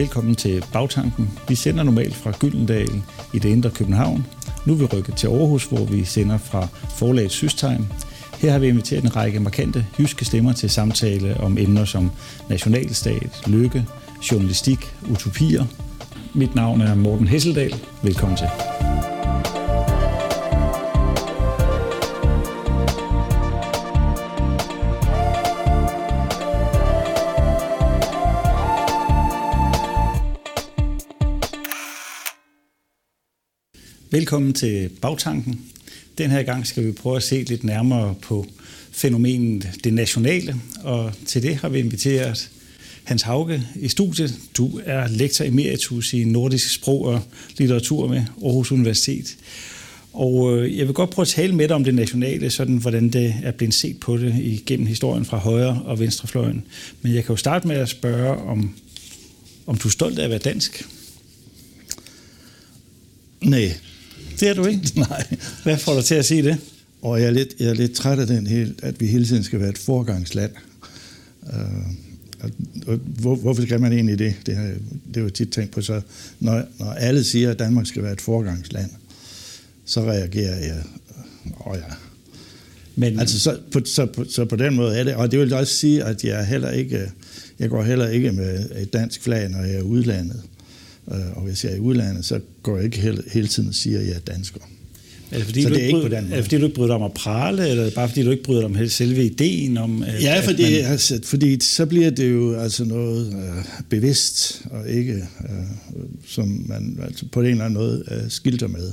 Velkommen til Bagtanken. Vi sender normalt fra Gyldendal i det indre København. Nu er vi rykket til Aarhus, hvor vi sender fra forlaget Systegn. Her har vi inviteret en række markante jyske stemmer til samtale om emner som nationalstat, lykke, journalistik, utopier. Mit navn er Morten Hesseldal. Velkommen til. Velkommen til Bagtanken. Den her gang skal vi prøve at se lidt nærmere på fænomenet det nationale, og til det har vi inviteret Hans Hauge i studiet. Du er lektor emeritus i nordisk sprog og litteratur med Aarhus Universitet. Og øh, jeg vil godt prøve at tale med dig om det nationale, sådan hvordan det er blevet set på det igennem historien fra højre- og venstrefløjen. Men jeg kan jo starte med at spørge, om, om du er stolt af at være dansk? Nej, det er du ikke? Nej. Hvad får dig til at sige det? Og jeg er lidt, jeg er lidt træt af den hele, at vi hele tiden skal være et forgangsland. Uh, og hvor, hvorfor skal man egentlig det? Det har, det har jeg tit tænkt på. Så når, når alle siger, at Danmark skal være et forgangsland, så reagerer jeg, åh ja. Men, altså, så, på, så, på, så på den måde er det. Og det vil også sige, at jeg heller ikke, jeg går heller ikke med et dansk flag, når jeg er udlandet. Øh, og hvis jeg er i udlandet, så går jeg ikke hele, hele tiden og siger, at jeg er dansker. Er det fordi, så du det er ikke, bryder, på den måde. Er det fordi, du ikke bryder dig om at prale, eller er det bare fordi, du ikke bryder dig om selve ideen om... At, ja, fordi, at man... altså, fordi så bliver det jo altså noget øh, bevidst, og ikke øh, som man altså, på en eller anden måde øh, skilter med.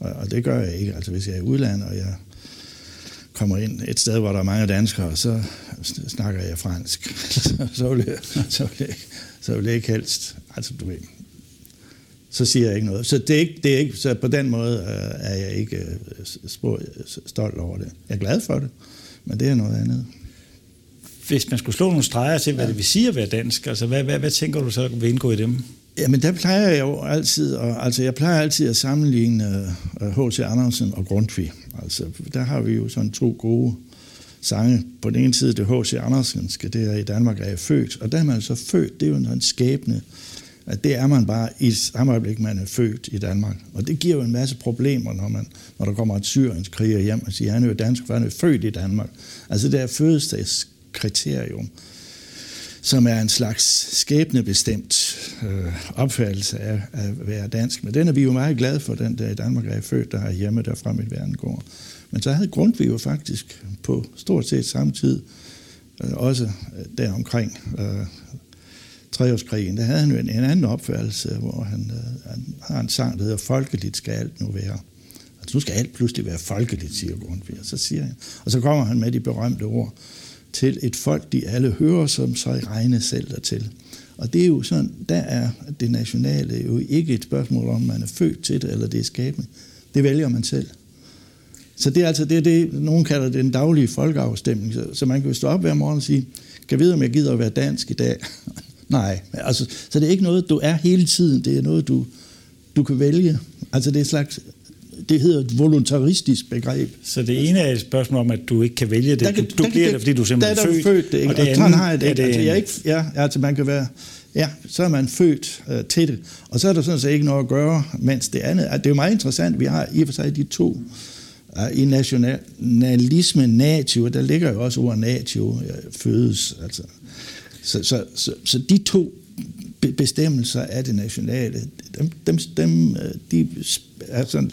Og, og det gør jeg ikke. Altså hvis jeg er i udlandet, og jeg kommer ind et sted, hvor der er mange danskere, så snakker jeg fransk. så, så, vil jeg, så, vil jeg, så vil jeg ikke helst... Altså, du ved, så siger jeg ikke noget. Så, det er ikke, det er ikke, så på den måde øh, er jeg ikke øh, stolt over det. Jeg er glad for det, men det er noget andet. Hvis man skulle slå nogle streger til, hvad ja. det vil sige at være dansk, altså hvad, hvad, hvad tænker du så vil indgå i dem? Jamen der plejer jeg jo altid, og, altså jeg plejer altid at sammenligne H.C. Uh, Andersen og Grundtvig. Altså der har vi jo sådan to gode sange. På den ene side det H.C. Andersenske, det er i Danmark er jeg født, og der er man så født, det er jo en skæbne, at det er man bare i samme øjeblik, man er født i Danmark. Og det giver jo en masse problemer, når, man, når der kommer et syrienskriger hjem og siger, han er jo dansk, for han er født i Danmark. Altså det er fødselsdagskriterium, som er en slags skæbnebestemt øh, opfattelse af, at være dansk. Men den er vi jo meget glade for, den der i Danmark er født, der er hjemme der fra mit går. Men så havde Grundtvig jo faktisk på stort set samme tid, øh, også øh, deromkring øh, treårskrigen, der havde han jo en, en anden opfattelse, hvor han, øh, han har en sang, der hedder Folkeligt skal alt nu være. Altså nu skal alt pludselig være folkeligt, siger Grundtvig. Og så siger han, og så kommer han med de berømte ord, til et folk, de alle hører, som sig regne selv dertil. Og det er jo sådan, der er det nationale jo ikke et spørgsmål om, man er født til det, eller det er skabende. Det vælger man selv. Så det er altså det, det nogen kalder den daglige folkeafstemning. Så, så man kan jo stå op hver morgen og sige, kan jeg vide, om jeg gider at være dansk i dag? Nej, altså, så det er ikke noget, du er hele tiden. Det er noget, du, du kan vælge. Altså det er et slags, det hedder et voluntaristisk begreb. Så det ene er et spørgsmål om, at du ikke kan vælge det. Der kan, du, du bliver kan, det, fordi du simpelthen der, er født. født det, ikke? Og det andet, har jeg det ikke. Altså, jeg ikke ja, altså man kan være, ja, så er man født uh, til det. Og så er der sådan set ikke noget at gøre, mens det andet, det er jo meget interessant, vi har i og for sig de to uh, i nationalisme, natio, der ligger jo også ordet natio, uh, fødes, altså så, så, så, så de to bestemmelser af det nationale, dem, dem, dem øh, de er sådan,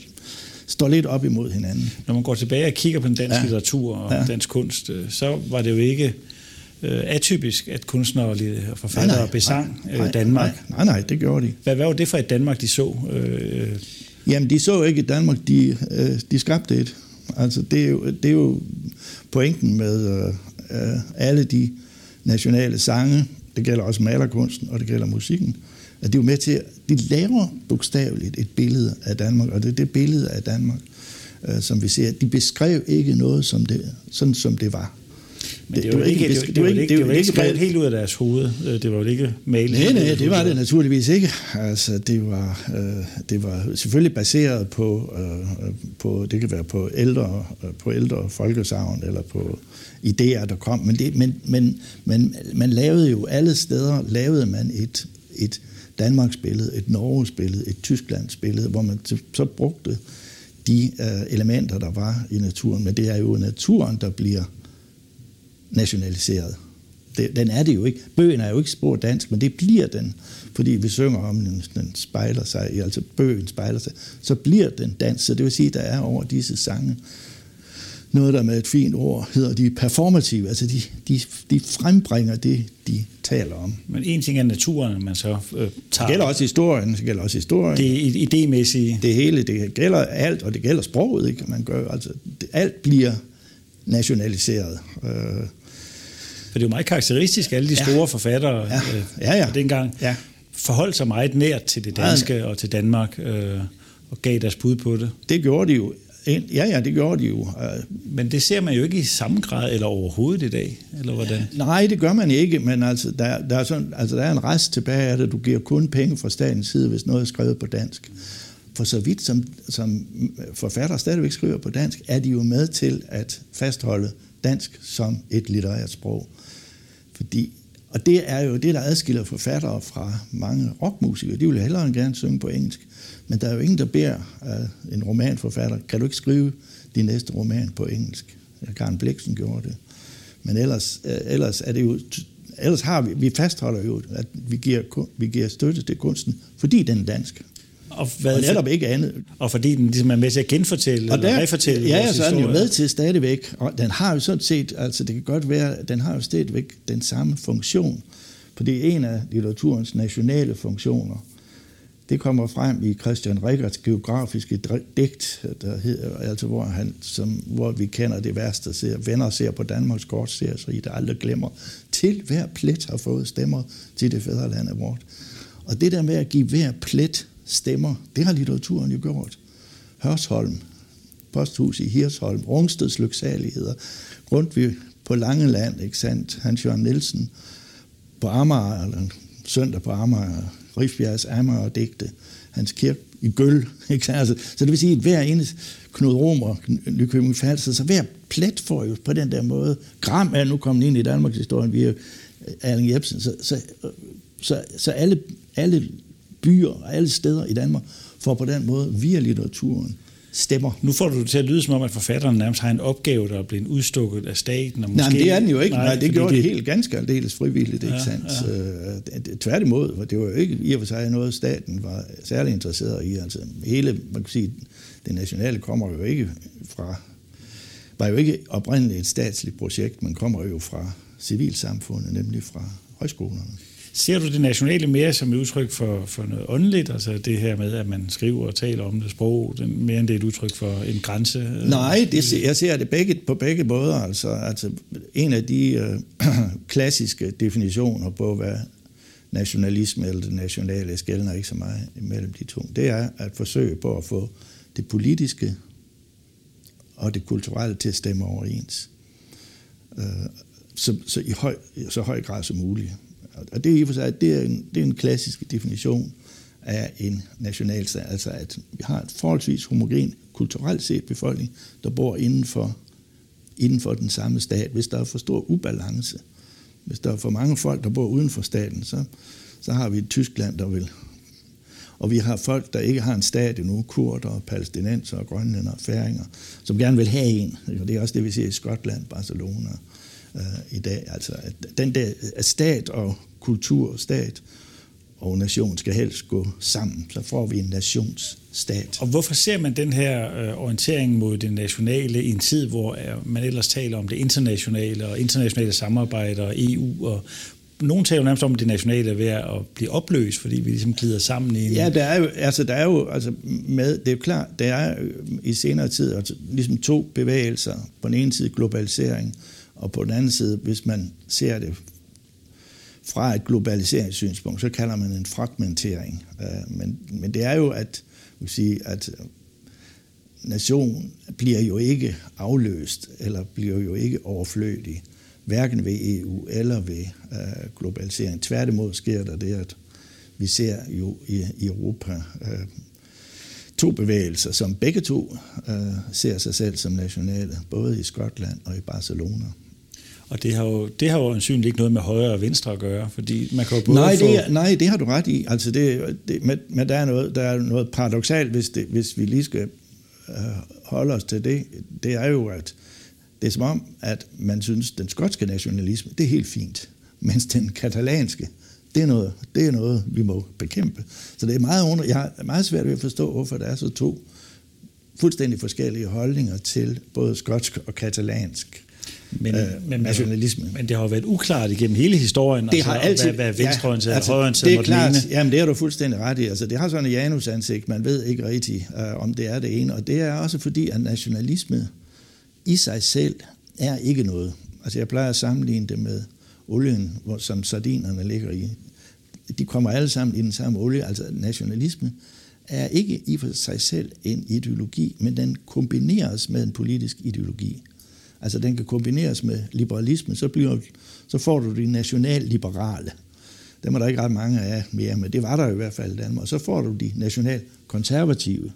står lidt op imod hinanden. Når man går tilbage og kigger på den danske ja. litteratur og ja. dansk kunst, øh, så var det jo ikke øh, atypisk, at kunstnere og forfattere nej, nej, besang nej, nej, Danmark. Nej, nej, det gjorde de. Hvad, hvad var det for et Danmark, de så? Øh, Jamen, de så ikke et Danmark, de, øh, de skabte et. Altså, det er jo, det er jo pointen med øh, alle de nationale sange, det gælder også malerkunsten, og det gælder musikken, at de er med til, at de laver bogstaveligt et billede af Danmark, og det er det billede af Danmark, øh, som vi ser. De beskrev ikke noget, som det, sådan som det var. Men det, det var ikke, det, det, var ikke, det var ikke skrevet helt ud af deres hoved. Øh, det var jo ikke malet. Nej, nej, det var det naturligvis ikke. Altså, det var, øh, det var selvfølgelig baseret på, øh, på, det kan være på ældre, øh, på ældre folkesavn, eller på idéer, der kom. Men, det, men, men, men man lavede jo alle steder, lavede man et, et Danmarks billede, et Norges billede, et Tysklands billede, hvor man så brugte de uh, elementer, der var i naturen. Men det er jo naturen, der bliver nationaliseret. Det, den er det jo ikke. Bøgen er jo ikke spor dansk, men det bliver den, fordi vi synger om, den, den spejler sig, altså bøgen spejler sig, så bliver den dansk. Så det vil sige, at der er over disse sange noget, der med et fint ord hedder de performative, altså de, de, de frembringer det, de taler om. Men en ting er naturen, man så øh, tager... Det gælder også historien, det gælder også historien. Det idémæssige. Det hele, det gælder alt, og det gælder sproget, ikke? Man gør, altså, det, alt bliver nationaliseret. Øh, for det er jo meget karakteristisk, alle de store ja. forfattere ja. Øh, ja, ja. dengang ja. forholdt sig meget nært til det danske og til Danmark øh, og gav deres bud på det. Det gjorde de jo Ja, ja, det gjorde de jo. Øh, men det ser man jo ikke i samme grad eller overhovedet i dag, eller hvordan? Nej, det gør man ikke, men altså, der, der, er, sådan, altså, der er en rest tilbage af det. Du giver kun penge fra statens side, hvis noget er skrevet på dansk. For så vidt som, som forfatter stadigvæk skriver på dansk, er de jo med til at fastholde dansk som et litterært sprog. Fordi, og det er jo det, der adskiller forfattere fra mange rockmusikere. De vil hellere end gerne synge på engelsk. Men der er jo ingen, der beder uh, en romanforfatter, kan du ikke skrive din næste roman på engelsk? Karen Bliksen gjorde det. Men ellers, uh, ellers er det jo ellers har vi, vi fastholder jo, at vi giver, vi giver støtte til kunsten, fordi den er dansk. Og, hvad og netop ikke andet. Og fordi den ligesom er med til at genfortælle og der, eller refortælle Ja, så er den jo med til stadigvæk. Og den har jo sådan set, altså det kan godt være, den har jo stadigvæk den samme funktion. For det er en af litteraturens nationale funktioner. Det kommer frem i Christian Rickerts geografiske digt, der hedder, altså hvor, han, som, hvor vi kender det værste, ser, venner ser på Danmarks kort, ser så I der aldrig glemmer. Til hver plet har fået stemmer til det fædreland af vort. Og det der med at give hver plet stemmer, det har litteraturen jo gjort. Hørsholm, Posthus i Hirsholm, Rungsteds lyksaligheder, Grundtvig på Langeland, ikke sandt? Hans Jørgen Nielsen på Amager, eller søndag på Amager, Rifbjergs Amager og digte, hans kirke i Gøl. Ikke? Altså, så det vil sige, at hver eneste Knud Romer, Nykøbing Falster, så hver plet får jo på den der måde, Gram er nu kommet ind i Danmarks historie via øh, Erling Jebsen, så, så, øh, så, så alle, alle byer og alle steder i Danmark får på den måde via litteraturen stemmer. Nu får du det til at lyde som om, at forfatteren nærmest har en opgave, der er blevet udstukket af staten. Og måske, Nej, men det er den jo ikke. Nej, Nej det gjorde det, det helt ganske aldeles frivilligt, ikke ja, sandt? Ja. Øh, tværtimod, for det var jo ikke i og for sig noget, staten var særlig interesseret i. Altså, hele, man kan sige, det nationale kommer jo ikke fra, var jo ikke oprindeligt et statsligt projekt, men kommer jo fra civilsamfundet, nemlig fra højskolerne. Ser du det nationale mere som et udtryk for, for noget åndeligt? Altså det her med, at man skriver og taler om det sprog, mere end det er et udtryk for en grænse? Nej, det, jeg ser det begge, på begge måder. Altså, altså en af de øh, klassiske definitioner på, hvad nationalisme eller det nationale skældner ikke så meget imellem de to, det er at forsøge på at få det politiske og det kulturelle til at stemme overens. Øh, så, så i høj, så høj grad som muligt. Og det er i for sig, det er en, det er en klassisk definition af en nationalstat, altså at vi har et forholdsvis homogen kulturelt set befolkning, der bor inden for, inden for den samme stat. Hvis der er for stor ubalance, hvis der er for mange folk, der bor uden for staten, så, så har vi et Tyskland, der vil. Og vi har folk, der ikke har en stat endnu, kurder, palæstinenser, grønlænder og færinger, som gerne vil have en. Det er også det, vi ser i Skotland, Barcelona øh, i dag. Altså, at den der at stat og kultur, stat og nation skal helst gå sammen. Så får vi en nationsstat. Og hvorfor ser man den her øh, orientering mod det nationale i en tid, hvor øh, man ellers taler om det internationale og internationale samarbejde og EU og nogen taler jo nærmest om, at det nationale er ved at blive opløst, fordi vi ligesom glider sammen i en... Ja, der er jo, altså, der er jo altså, med, det er jo klart, der er i senere tid altså, ligesom to bevægelser. På den ene side globalisering, og på den anden side, hvis man ser det fra et globaliseringssynspunkt, så kalder man en fragmentering. Øh, men, men det er jo, at, vil sige, at nationen bliver jo ikke afløst, eller bliver jo ikke overflødig, hverken ved EU eller ved øh, globalisering. Tværtimod sker der det, at vi ser jo i, i Europa øh, to bevægelser, som begge to ser sig selv som nationale, både i Skotland og i Barcelona. Og det har jo, det har jo ansynligt ikke noget med højre og venstre at gøre, fordi man kan jo både nej, få... det, nej, det har du ret i. Altså det, det, men, men der, er noget, der er noget paradoxalt, hvis, det, hvis vi lige skal øh, holde os til det. Det er jo, at det er som om, at man synes, den skotske nationalisme, det er helt fint, mens den katalanske, det er noget, det er noget vi må bekæmpe. Så det er meget, under, jeg har meget svært ved at forstå, hvorfor der er så to fuldstændig forskellige holdninger til både skotsk og katalansk men, øh, men, nationalisme. Men det har jo været uklart igennem hele historien, det har altså, altid, hvad, hvad venstreorienteret ja, altså, og højreorienteret det er klart, mene. Jamen det er du fuldstændig ret i. Altså, det har sådan et janusansigt, man ved ikke rigtigt, uh, om det er det ene. Og det er også fordi, at nationalisme i sig selv er ikke noget. Altså jeg plejer at sammenligne det med olien, hvor, som sardinerne ligger i. De kommer alle sammen i den samme olie. Altså nationalisme er ikke i for sig selv en ideologi, men den kombineres med en politisk ideologi. Altså den kan kombineres med liberalisme, så, bliver, så får du de nationalliberale. Dem er der ikke ret mange af mere, men det var der i hvert fald i Danmark. Og så får du de nationalkonservative,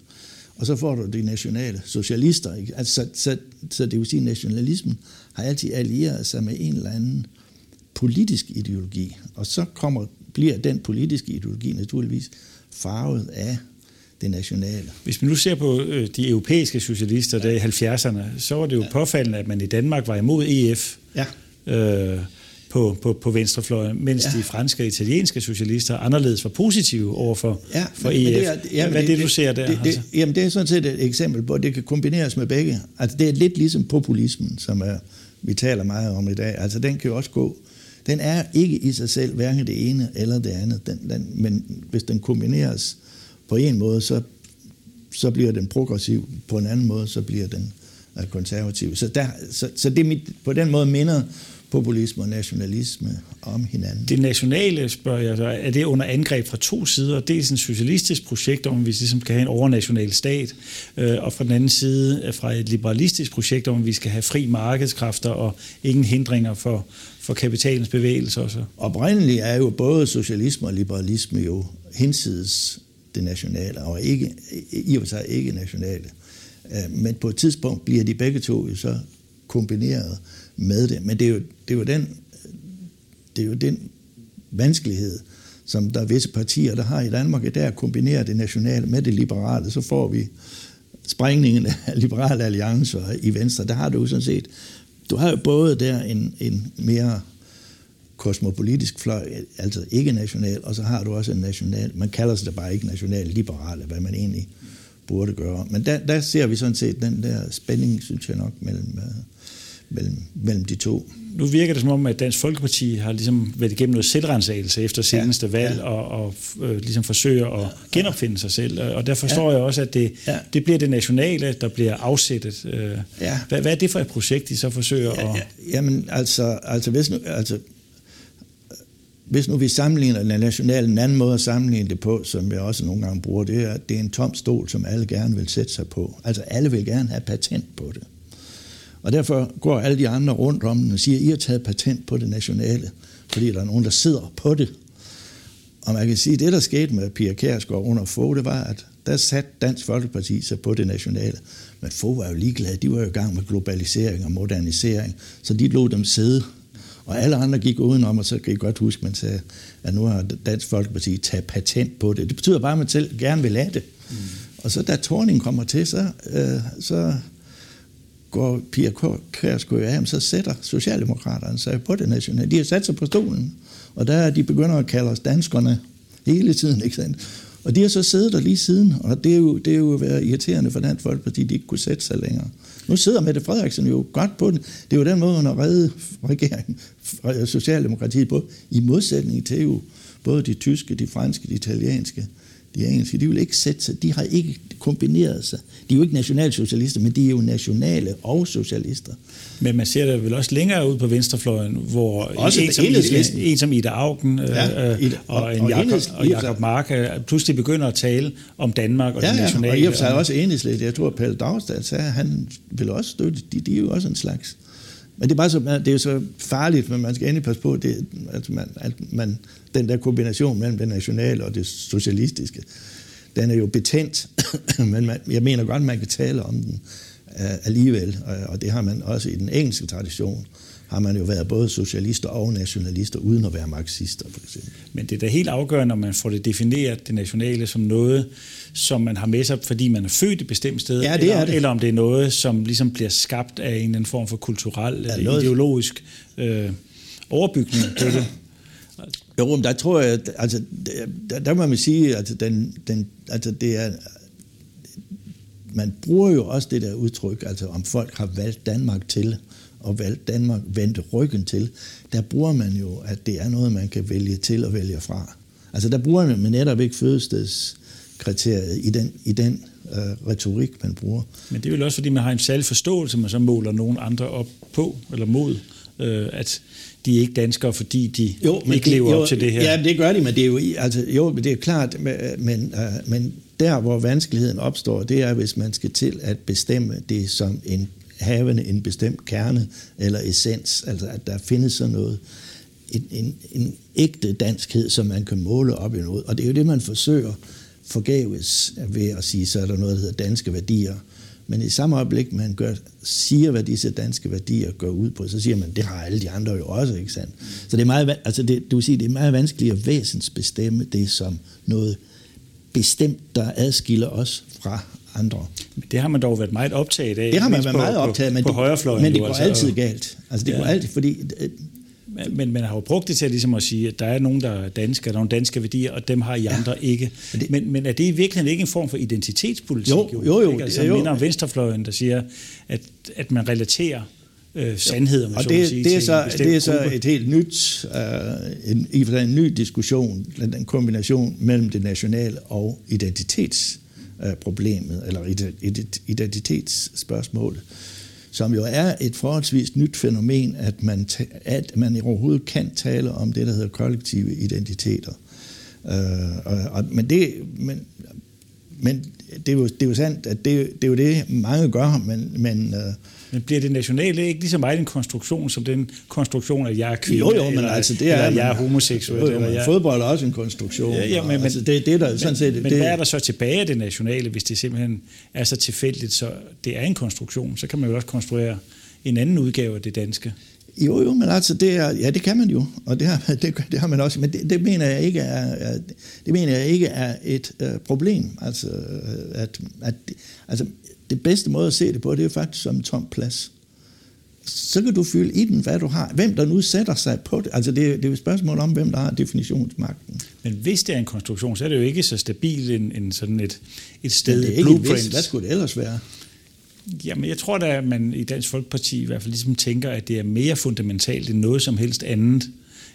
og så får du de nationale socialister. Ikke? Altså, så, så, så det vil sige, at nationalismen har altid allieret sig med en eller anden politisk ideologi, og så kommer, bliver den politiske ideologi naturligvis farvet af det nationale. Hvis man nu ser på øh, de europæiske socialister ja. der i 70'erne, så var det jo ja. påfaldende, at man i Danmark var imod EF ja. øh, på, på, på venstrefløjen, mens ja. de franske og italienske socialister anderledes var positive over for, ja, for EF. Det er, ja, Hvad er det, det, du ser der? Det, det, altså? Jamen det er sådan set et eksempel på, at det kan kombineres med begge. Altså det er lidt ligesom populismen, som er, vi taler meget om i dag. Altså den kan jo også gå den er ikke i sig selv hverken det ene eller det andet, den, den, men hvis den kombineres på en måde, så, så bliver den progressiv, på en anden måde, så bliver den konservativ. Så, der, så, så det mit, på den måde minder populisme og nationalisme om hinanden. Det nationale, spørger jeg så, er det under angreb fra to sider? Dels en socialistisk projekt, om vi ligesom skal have en overnational stat, øh, og fra den anden side fra et liberalistisk projekt, om vi skal have fri markedskræfter og ingen hindringer for, for kapitalens bevægelser. Så. Oprindeligt er jo både socialisme og liberalisme jo hinsides det nationale, og ikke, i og for sig ikke nationale. Øh, men på et tidspunkt bliver de begge to jo så kombineret med det. Men det er jo, det er jo, den, det er jo den vanskelighed, som der er visse partier, der har i Danmark, der at kombinere det nationale med det liberale, så får vi sprængningen af liberale alliancer i Venstre. Der har du jo sådan set, du har jo både der en, en mere kosmopolitisk fløj, altså ikke national, og så har du også en national, man kalder sig det bare ikke national liberale, hvad man egentlig burde gøre. Men der, der ser vi sådan set den der spænding, synes jeg nok, mellem, uh, mellem, mellem de to. Nu virker det som om, at Dansk Folkeparti har ligesom været igennem noget selvrensagelse efter seneste ja, valg, ja. og, og øh, ligesom forsøger at genopfinde sig selv. Og der forstår ja. jeg også, at det, ja. det bliver det nationale, der bliver afsættet. Øh, ja. hvad, hvad er det for et projekt, de så forsøger ja, at... Ja, jamen, altså, altså, hvis nu, altså hvis nu vi sammenligner den nationale, en anden måde at sammenligne det på, som jeg også nogle gange bruger, det er, at det er en tom stol, som alle gerne vil sætte sig på. Altså alle vil gerne have patent på det. Og derfor går alle de andre rundt om den og siger, I har taget patent på det nationale, fordi der er nogen, der sidder på det. Og man kan sige, at det, der skete med Pia Kærsgaard under få, det var, at der satte Dansk Folkeparti sig på det nationale. Men få var jo ligeglade. De var jo i gang med globalisering og modernisering, så de lå dem sidde. Og alle andre gik udenom, og så kan I godt huske, at man sagde, at nu har Dansk Folkeparti taget patent på det. Det betyder bare, at man selv gerne vil have det. Mm. Og så da Torning kommer til, så, øh, så går Pia Kærsgaard af, så sætter Socialdemokraterne sig på det nationale. De har sat sig på stolen, og der er de begynder at kalde os danskerne hele tiden. Ikke sandt? Og de har så siddet der lige siden, og det er jo, det er jo været irriterende for Dansk Folkeparti, de ikke kunne sætte sig længere. Nu sidder Mette Frederiksen jo godt på den. Det er jo den måde, hun har reddet regeringen, øh, Socialdemokratiet på, i modsætning til jo både de tyske, de franske, de italienske, de engelske, de vil ikke sætte sig, de har ikke kombineret sig. De er jo ikke nationalsocialister, men de er jo nationale og socialister. Men man ser det vel også længere ud på venstrefløjen, hvor også en, som, en, en som Ida Augen ja, øh, og, og, en Jacob, og Jacob Mark øh, pludselig begynder at tale om Danmark og ja, det nationale. Ja, og i og for sig også enhedslægt. Jeg tror, at Pelle Dagstad sagde, at han vil også støtte, de, de er jo også en slags men det er, bare så, det er jo så farligt, men man skal endelig passe på, det, at, man, at man, den der kombination mellem det nationale og det socialistiske, den er jo betændt, men man, jeg mener godt, man kan tale om den uh, alligevel, og, og det har man også i den engelske tradition, har man jo været både socialister og nationalister, uden at være marxister, for eksempel. Men det er da helt afgørende, når man får det defineret, det nationale, som noget, som man har med sig, fordi man er født et bestemt sted, ja, det eller, er det. eller om det er noget, som ligesom bliver skabt af en eller anden form for kulturel ja, eller noget... ideologisk øh, overbygning på det. Jo, men der tror jeg, altså, der, der må man sige, altså, den, den, altså det er, man bruger jo også det der udtryk, altså om folk har valgt Danmark til, og valgt Danmark, vendt ryggen til, der bruger man jo, at det er noget, man kan vælge til og vælge fra. Altså der bruger man netop ikke fødestedskriteriet i den, i den øh, retorik, man bruger. Men det er jo også, fordi man har en særlig forståelse, man så måler nogen andre op på, eller mod, øh, at de er ikke danskere, fordi de jo, men ikke det, lever jo, op til det her. Ja, det gør de, men det er jo, altså, jo, det er klart, men, øh, men der, hvor vanskeligheden opstår, det er, hvis man skal til at bestemme det som en havende en bestemt kerne eller essens, altså at der findes sådan noget, en, en, en ægte danskhed, som man kan måle op i noget. Og det er jo det, man forsøger forgæves ved at sige, så er der noget, der hedder danske værdier. Men i samme øjeblik, man gør, siger, hvad disse danske værdier går ud på, så siger man, det har alle de andre jo også, ikke sandt? Så det er meget, altså det, du vil sige, det er meget vanskeligt at væsensbestemme det som noget bestemt, der adskiller os fra andre. Men det har man dog været meget optaget af. Det har man været meget optaget, men, på, på det, men det går altså, altid galt. Altså det ja. går altid, fordi... Øh, men man har jo brugt det til ligesom at sige, at der er nogen, der er danske, der er nogle danske værdier, og dem har I andre ja. ikke. Men, det, men, men er det i virkeligheden ikke en form for identitetspolitik? Jo, jo, jo. jo altså, jo. minder om venstrefløjen, der siger, at, at man relaterer øh, sandheder, man og så det, sige, det er så, det er så et helt nyt, uh, en, i en ny diskussion, den kombination mellem det nationale og identitetsproblemet, problemet, eller identitetsspørgsmålet, som jo er et forholdsvis nyt fænomen, at man, at man overhovedet kan tale om det, der hedder kollektive identiteter. Øh, og, og, men det, men, men det, er jo, det er jo sandt, at det, det er jo det, mange gør, men, men øh, men bliver det nationale ikke lige så meget en konstruktion, som den konstruktion, at jeg er kvinde, jo, jo, men eller, altså, det er, eller jeg er homoseksuel? Jo, jo, eller jeg... Fodbold er også en konstruktion. Ja, ja, men, altså, det, det er der, sådan set, men det, hvad er der så tilbage af det nationale, hvis det simpelthen er så tilfældigt, så det er en konstruktion? Så kan man jo også konstruere en anden udgave af det danske. Jo, jo, men altså, det er, ja, det kan man jo, og det har, det, det har man også, men det, det, mener jeg ikke er, det mener jeg ikke er et uh, problem. Altså, at, at, altså, det bedste måde at se det på, det er faktisk som en tom plads. Så kan du fylde i den, hvad du har. Hvem der nu sætter sig på det. Altså det, det er jo et spørgsmål om, hvem der har definitionsmagten. Men hvis det er en konstruktion, så er det jo ikke så stabilt en, en sådan et, et sted, Men det er ikke blueprint. Vist. Hvad skulle det ellers være? Jamen, jeg tror da, at man i Dansk Folkeparti i hvert fald ligesom tænker, at det er mere fundamentalt end noget som helst andet,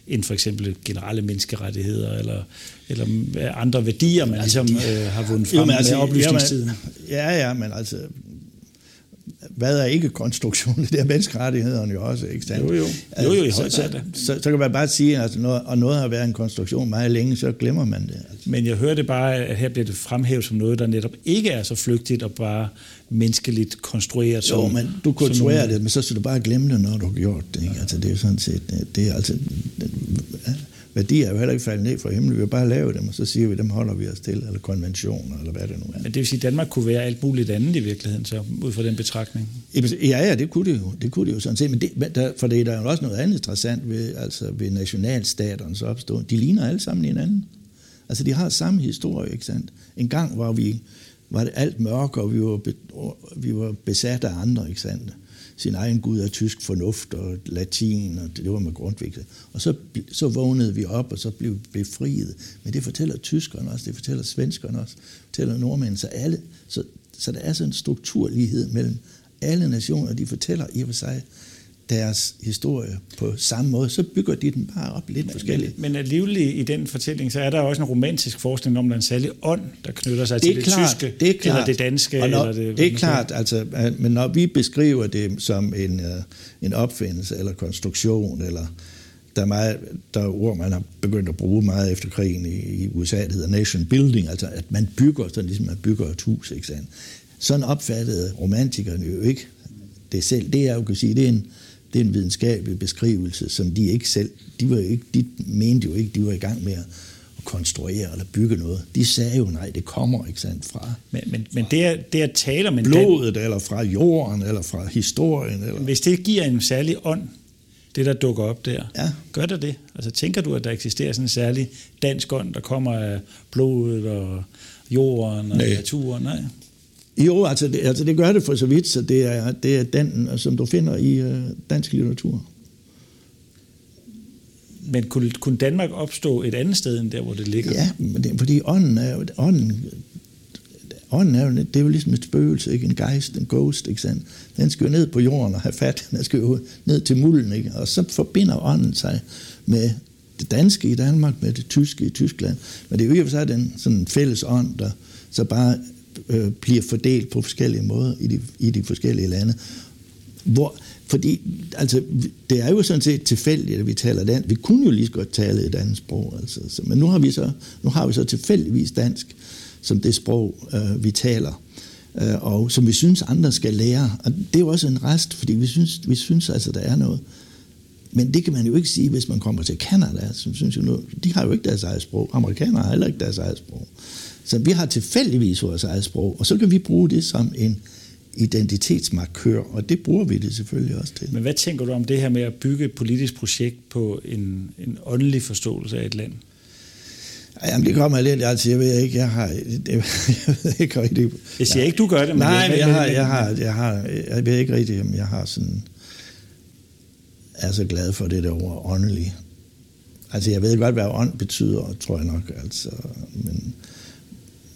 end for eksempel generelle menneskerettigheder eller, eller andre værdier, man altså, ligesom øh, har vundet frem jo, altså, med oplysningstiden. Ja, ja, men altså, hvad er ikke konstruktionen? Det er menneskerettighederne jo også, ikke sandt? Jo, jo. jo, jo i så, så, så, så, kan man bare sige, at noget, og noget har været en konstruktion meget længe, så glemmer man det. Altså. Men jeg hørte bare, at her bliver det fremhævet som noget, der netop ikke er så flygtigt og bare menneskeligt konstrueret. Som, jo, men du konstruerer nogle... det, men så skal du bare glemme det, når du har gjort det. Ikke? Altså, det er sådan set, det, er altså, det, værdier er jo heller ikke faldet ned fra himlen. Vi vil bare lave dem, og så siger vi, dem holder vi os til, eller konventioner, eller hvad det nu er. Men det vil sige, at Danmark kunne være alt muligt andet i virkeligheden, så ud fra den betragtning? Ja, ja, det kunne det jo. Det kunne det jo sådan set. Men det, der, for det er der jo også noget andet interessant ved, altså ved nationalstaternes opståen. De ligner alle sammen hinanden. Altså, de har samme historie, ikke sandt? En gang, hvor vi var det alt mørke, og vi var, vi var besat af andre, ikke sandt? Sin egen gud af tysk fornuft og latin, og det var med Grundtvig. Og så, så vågnede vi op, og så blev vi befriet. Men det fortæller tyskerne også, det fortæller svenskerne også, det fortæller nordmændene, så, alle, så, så der er sådan en strukturlighed mellem alle nationer, de fortæller i og for sig deres historie på samme måde, så bygger de den bare op lidt forskelligt. Men, men alligevel i den fortælling, så er der også en romantisk forskning om, der er en særlig ånd, der knytter sig det til det klart, tyske, det er klart. eller det danske. Og når, eller det, det er klart, altså, men når vi beskriver det som en, uh, en opfindelse, eller konstruktion, eller der er, meget, der er ord, man har begyndt at bruge meget efter krigen i, i USA, det hedder nation building, altså at man bygger, sådan ligesom man bygger et hus, ikke sandt? Sådan opfattede romantikerne jo ikke det selv. Det er jo kan sige, det er en, det er en videnskabelig beskrivelse, som de ikke selv, de, var ikke, de mente jo ikke, de var i gang med at konstruere eller bygge noget. De sagde jo nej, det kommer ikke sandt fra. Men, men, men det, er, det er tale om en blodet, dan... eller fra jorden, eller fra historien. Eller... Hvis det giver en særlig ånd, det der dukker op der. Ja. Gør der det? Altså tænker du, at der eksisterer sådan en særlig dansk ånd, der kommer af blodet og jorden og Nej. naturen? Nej. Jo, altså det, altså det gør det for så vidt, så det er, det er den, som du finder i øh, dansk litteratur. Men kunne, kunne Danmark opstå et andet sted end der, hvor det ligger? Ja, men det, fordi ånden er jo, ånden, ånden er jo, det er jo ligesom et spøgelse, ikke? En geist, en ghost, ikke sandt? Den skal jo ned på jorden og have fat, den skal jo ned til mulden, ikke? Og så forbinder ånden sig med det danske i Danmark, med det tyske i Tyskland. Men det er jo i og for sig den sådan fælles ånd, der så bare øh, bliver fordelt på forskellige måder i de, i de forskellige lande. Hvor, fordi altså, det er jo sådan set tilfældigt, at vi taler dansk. Vi kunne jo lige så godt tale et andet sprog. Altså. Så, men nu har, vi så, nu har vi så tilfældigvis dansk som det sprog, øh, vi taler. Øh, og som vi synes, andre skal lære. Og det er jo også en rest, fordi vi synes, vi synes altså, der er noget. Men det kan man jo ikke sige, hvis man kommer til Canada, som synes jo nu, de har jo ikke deres eget sprog. Amerikanere har heller ikke deres eget sprog. Så vi har tilfældigvis vores eget sprog, og så kan vi bruge det som en identitetsmarkør, og det bruger vi det selvfølgelig også til. Men hvad tænker du om det her med at bygge et politisk projekt på en, en åndelig forståelse af et land? Jamen, det kommer lidt, altså, jeg ved ikke, jeg har, det, jeg ved ikke rigtig. Jeg siger ikke, du gør det, men... Nej, men jeg har, jeg har, jeg har, jeg ved ikke rigtig, om jeg har sådan, er så glad for det der ord åndelig. Altså, jeg ved godt, hvad ånd betyder, tror jeg nok, altså, men,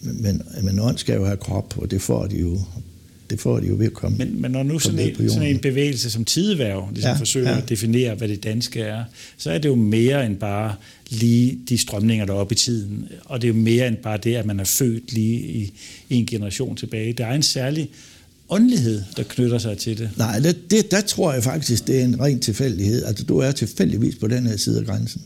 men, men ånd skal jo have krop, og det får de jo, det får de jo ved at komme Men, men når nu sådan en, sådan en bevægelse som tideværv ligesom ja, forsøger ja. at definere, hvad det danske er, så er det jo mere end bare lige de strømninger, der er oppe i tiden. Og det er jo mere end bare det, at man er født lige i, i en generation tilbage. Der er en særlig åndelighed, der knytter sig til det. Nej, det, det, der tror jeg faktisk, det er en ren tilfældighed. Altså, du er tilfældigvis på den her side af grænsen.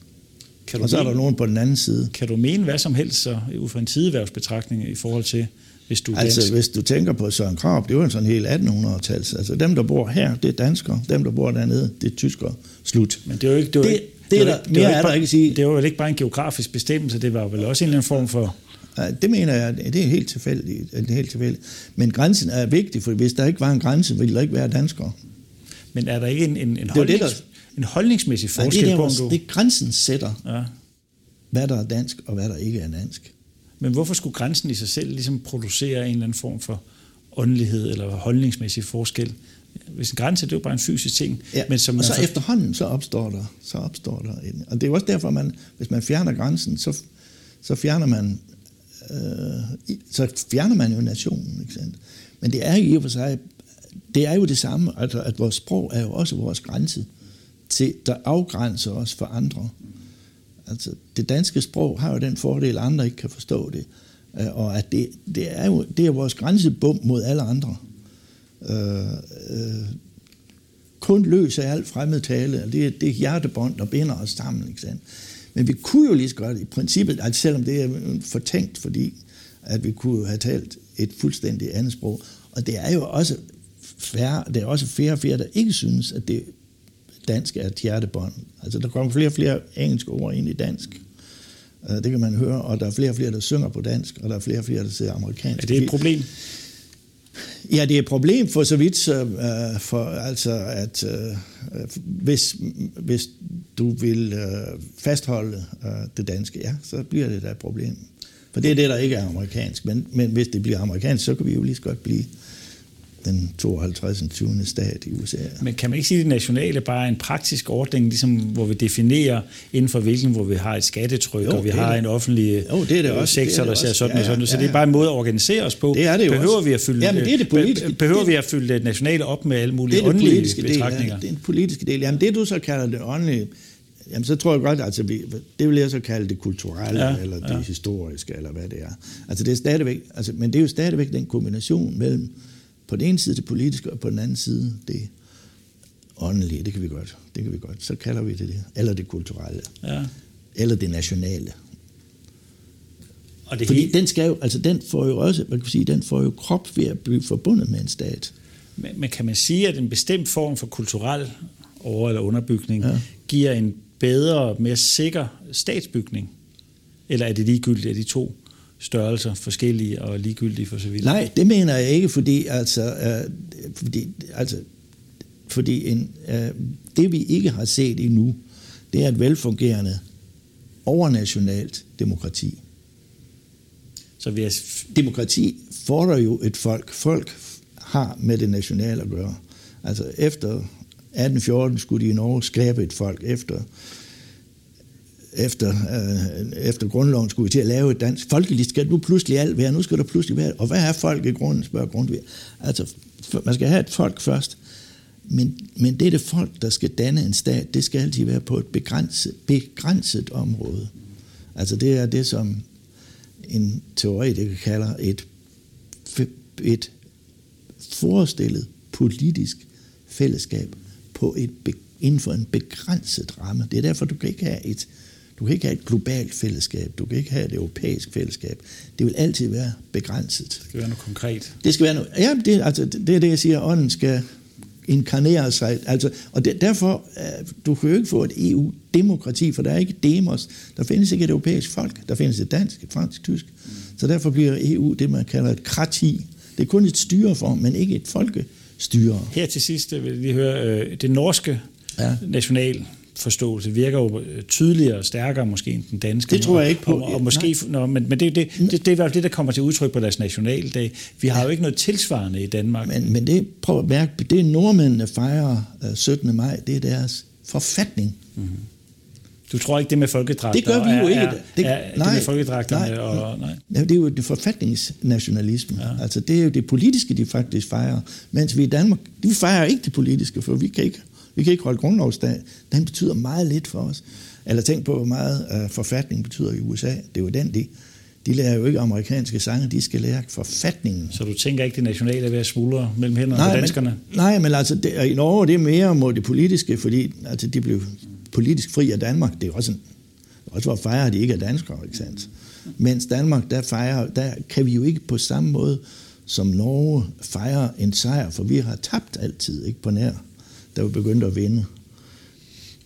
Kan du og så mene, er der nogen på den anden side. Kan du mene hvad som helst så, ud fra en tideværvsbetragtning i forhold til hvis du altså, dansk. hvis du tænker på Søren Krab, det var en sådan helt 1800-tals. Altså, dem, der bor her, det er danskere. Dem, der bor dernede, det er tyskere. Slut. Men det er jo ikke... Det, det, ikke, det, er der, det, mere er der ikke at sige. Det var vel ikke bare en geografisk bestemmelse, det var vel også en eller anden form for... Det mener jeg, det er helt tilfældigt. Det er helt tilfældigt. Men grænsen er vigtig, for hvis der ikke var en grænse, ville der ikke være danskere. Men er der ikke en, en, en, holdnings, det, der, en holdningsmæssig forskel Nej, det er på, der, du... Det grænsen sætter, ja. hvad der er dansk, og hvad der ikke er dansk. Men hvorfor skulle grænsen i sig selv ligesom producere en eller anden form for åndelighed eller holdningsmæssig forskel? Hvis en grænse, det er jo bare en fysisk ting. Ja, men som og så for... efterhånden, så opstår der, så opstår der en, og det er jo også derfor, man, hvis man fjerner grænsen, så, så fjerner man øh, så fjerner man jo nationen, ikke sandt? Men det er jo i og for sig, det er jo det samme, altså at vores sprog er jo også vores grænse, til, der afgrænser os for andre. Altså, det danske sprog har jo den fordel, at andre ikke kan forstå det. Øh, og at det, det er jo det er vores grænsebom mod alle andre. Øh, øh, kun løs af alt fremmed tale. Det, det er hjertebånd, der binder os sammen. Ikke sandt? Men vi kunne jo lige så godt i princippet, altså selvom det er fortænkt, fordi at vi kunne have talt et fuldstændig andet sprog. Og det er jo også færre, det er også færre og færre, der ikke synes, at det dansk er et hjertebånd. Altså, der kommer flere og flere engelske ord ind i dansk. Uh, det kan man høre, og der er flere og flere, der synger på dansk, og der er flere og flere, der ser amerikansk. Er det et problem? Ja, det er et problem for så vidt, uh, for altså, at uh, hvis, hvis du vil uh, fastholde uh, det danske, ja, så bliver det da et problem. For det er det, der ikke er amerikansk. Men, men hvis det bliver amerikansk, så kan vi jo lige så godt blive den 52. 20. stat i USA. Men kan man ikke sige, at det nationale bare er en praktisk ordning, ligesom, hvor vi definerer inden for hvilken, hvor vi har et skattetryk, jo, og vi har det. en offentlig jo, det er det også, sektor, det er der ser sådan ja, og sådan. Så ja, ja. det er bare en måde at organisere os på. Det er det jo behøver også. vi at fylde, Jamen, det er det politiske, behøver det, vi at fylde det nationale op med alle mulige det er det åndelige politiske betragtninger? Del, ja, det er en politiske del. Jamen det, du så kalder det åndelige, Jamen, så tror jeg godt, altså, det vil jeg så kalde det kulturelle, ja, eller det ja. historiske, eller hvad det er. Altså, det er stadigvæk, altså, men det er jo stadigvæk den kombination mellem på den ene side det politiske, og på den anden side det åndelige. Det kan vi godt. Det kan vi godt. Så kalder vi det det. Eller det kulturelle. Ja. Eller det nationale. Og det Fordi hele... den skal jo, altså den får jo også, man kan sige, den får jo krop ved at blive forbundet med en stat. Men, men kan man sige, at en bestemt form for kulturel over- eller underbygning ja. giver en bedre, mere sikker statsbygning? Eller er det ligegyldigt, at de to størrelser forskellige og ligegyldige for så vidt? Nej, det mener jeg ikke, fordi altså, øh, fordi, altså fordi en, øh, det vi ikke har set endnu, det er et velfungerende overnationalt demokrati. Så vi er... Demokrati fordrer jo et folk. Folk har med det nationale at gøre. Altså efter 1814 skulle de i Norge skabe et folk. Efter, efter, øh, efter grundloven skulle vi til at lave et dansk. Folkeligt skal nu pludselig alt være. Nu skal der pludselig være. Og hvad er folk i grunden, spørger Grundtvig. Altså, man skal have et folk først. Men, men det er det folk, der skal danne en stat. Det skal altid være på et begrænset, begrænset område. Altså det er det, som en teoretiker kalder et, et forestillet politisk fællesskab på et, inden for en begrænset ramme. Det er derfor, du kan ikke have et, du kan ikke have et globalt fællesskab, du kan ikke have et europæisk fællesskab. Det vil altid være begrænset. Det skal være noget konkret. Det skal være noget, ja, det, altså, det er det, jeg siger, ånden skal inkarnere sig. Altså, og det, derfor, uh, du kan jo ikke få et EU-demokrati, for der er ikke demos. Der findes ikke et europæisk folk. Der findes et dansk, et fransk, et tysk. Så derfor bliver EU det, man kalder et krati. Det er kun et styreform, men ikke et folkestyre. Her til sidst vil jeg lige høre, øh, det norske ja. national forståelse virker jo tydeligere og stærkere måske end den danske. Det tror jeg ikke på. Og, og måske, nå, men, men det, det, det, det, det er det, der kommer til udtryk på deres nationaldag. Vi har ja. jo ikke noget tilsvarende i Danmark. Men, men det, prøv at mærke, det nordmændene fejrer 17. Øh, maj, det er deres forfatning. Mm-hmm. Du tror ikke, det med folkedragter Det gør vi jo ikke. Er, det, er, nej, det med folkedragterne nej, og... Nej. Ja, det er jo det forfatningsnationalisme. Ja. Altså, det er jo det politiske, de faktisk fejrer. Mens vi i Danmark, vi fejrer ikke det politiske, for vi kan ikke vi kan ikke holde grundlovsdag. Den betyder meget lidt for os. Eller tænk på, hvor meget uh, forfatning betyder i USA. Det er jo den, de, de lærer jo ikke amerikanske sange, de skal lære forfatningen. Så du tænker ikke, det nationale er ved at smuldre mellem hænderne nej, på danskerne? Men, nej, men altså, det, i Norge det er mere mod det politiske, fordi altså, de blev politisk fri af Danmark. Det er også, en, også hvor fejrer de ikke af danskere, ikke sandt? Mens Danmark, der, fejrer, der kan vi jo ikke på samme måde som Norge fejre en sejr, for vi har tabt altid, ikke på nær der var begyndt at vinde.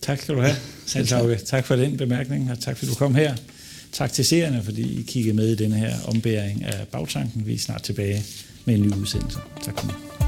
Tak skal du have, Hans Tak for den bemærkning, og tak fordi du kom her. Tak til seerne, fordi I kiggede med i denne her ombæring af bagtanken. Vi er snart tilbage med en ny udsendelse. Tak for nu.